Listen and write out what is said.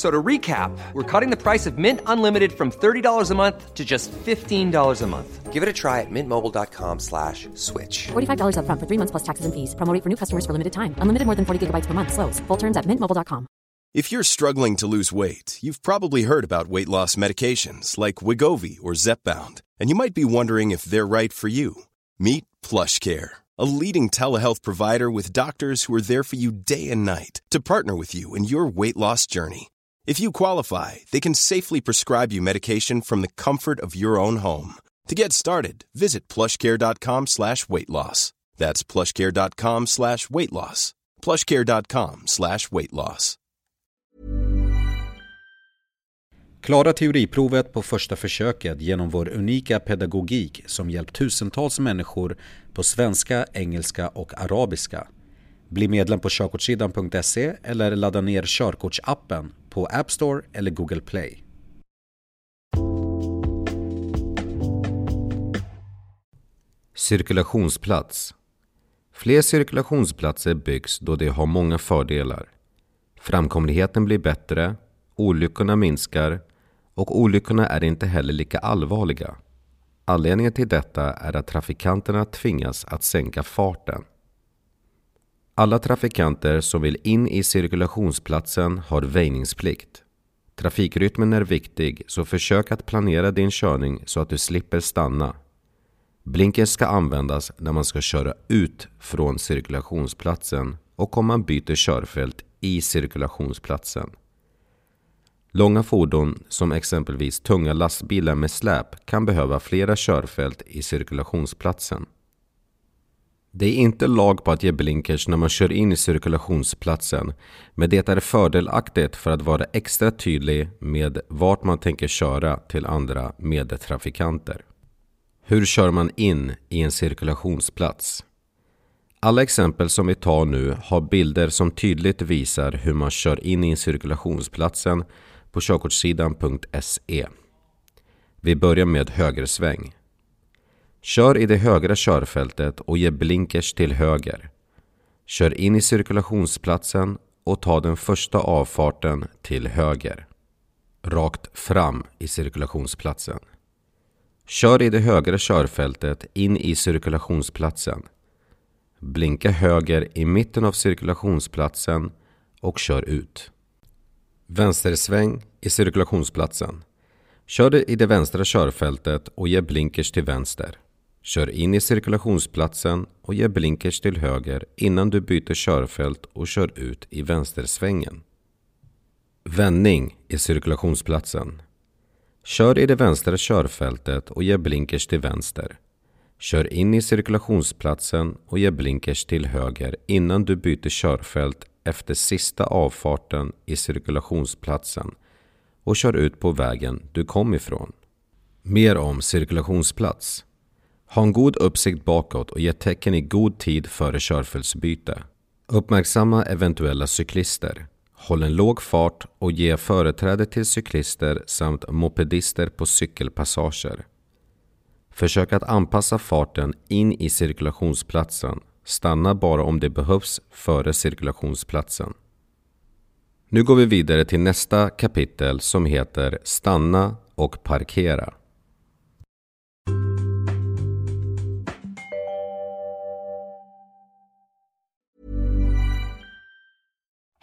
So to recap, we're cutting the price of Mint Unlimited from $30 a month to just $15 a month. Give it a try at mintmobile.com slash switch. $45 upfront for three months plus taxes and fees. Promo rate for new customers for limited time. Unlimited more than 40 gigabytes per month. Slows. Full terms at mintmobile.com. If you're struggling to lose weight, you've probably heard about weight loss medications like Wigovi or Zepbound, and you might be wondering if they're right for you. Meet PlushCare, a leading telehealth provider with doctors who are there for you day and night to partner with you in your weight loss journey. If you qualify, they can safely prescribe you medication from the comfort of your own home. To get started, visit plushcare.com slash weight loss. That's plushcare.com slash weight loss. plushcare.com slash weight loss. Klara teoriprovet på första försöket genom vår unika pedagogik som hjälpt tusentals människor på svenska, engelska och arabiska. Bli medlem på körkortssidan.se eller ladda ner körkortsappen på App Store eller Google Play. Cirkulationsplats Fler cirkulationsplatser byggs då de har många fördelar. Framkomligheten blir bättre, olyckorna minskar och olyckorna är inte heller lika allvarliga. Anledningen till detta är att trafikanterna tvingas att sänka farten. Alla trafikanter som vill in i cirkulationsplatsen har väjningsplikt. Trafikrytmen är viktig så försök att planera din körning så att du slipper stanna. Blinkers ska användas när man ska köra ut från cirkulationsplatsen och om man byter körfält i cirkulationsplatsen. Långa fordon som exempelvis tunga lastbilar med släp kan behöva flera körfält i cirkulationsplatsen. Det är inte lag på att ge blinkers när man kör in i cirkulationsplatsen, men det är fördelaktigt för att vara extra tydlig med vart man tänker köra till andra medtrafikanter. Hur kör man in i en cirkulationsplats? Alla exempel som vi tar nu har bilder som tydligt visar hur man kör in i cirkulationsplatsen på körkortssidan.se. Vi börjar med högersväng. Kör i det högra körfältet och ge blinkers till höger. Kör in i cirkulationsplatsen och ta den första avfarten till höger. Rakt fram i cirkulationsplatsen. Kör i det högra körfältet in i cirkulationsplatsen. Blinka höger i mitten av cirkulationsplatsen och kör ut. Vänstersväng i cirkulationsplatsen. Kör i det vänstra körfältet och ge blinkers till vänster. Kör in i cirkulationsplatsen och ge blinkers till höger innan du byter körfält och kör ut i vänstersvängen. Vändning i cirkulationsplatsen. Kör i det vänstra körfältet och ge blinkers till vänster. Kör in i cirkulationsplatsen och ge blinkers till höger innan du byter körfält efter sista avfarten i cirkulationsplatsen och kör ut på vägen du kom ifrån. Mer om cirkulationsplats. Ha en god uppsikt bakåt och ge tecken i god tid före körfältsbyte. Uppmärksamma eventuella cyklister. Håll en låg fart och ge företräde till cyklister samt mopedister på cykelpassager. Försök att anpassa farten in i cirkulationsplatsen. Stanna bara om det behövs före cirkulationsplatsen. Nu går vi vidare till nästa kapitel som heter Stanna och parkera.